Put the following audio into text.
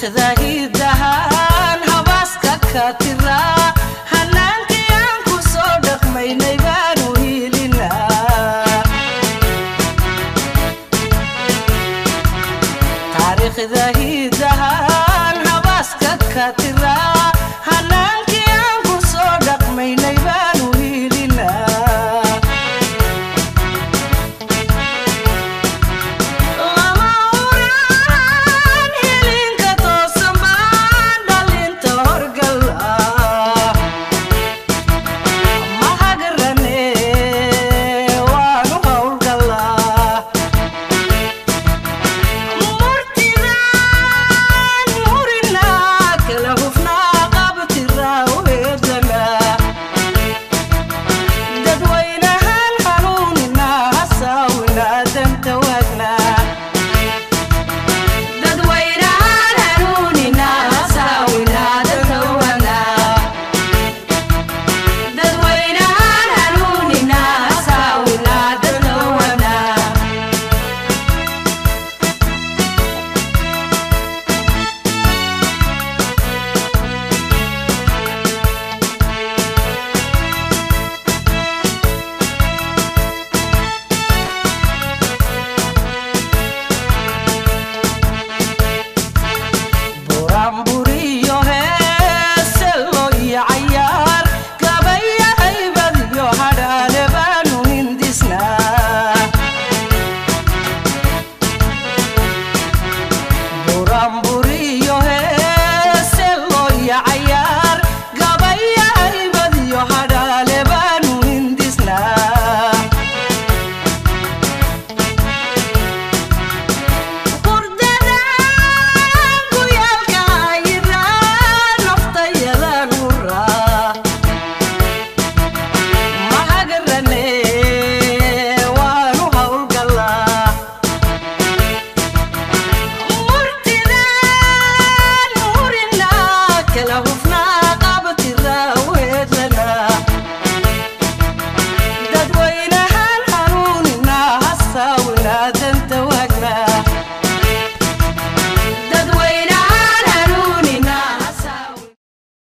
taariikhda hidahaan habaaska habaaska ka Bamba que la voz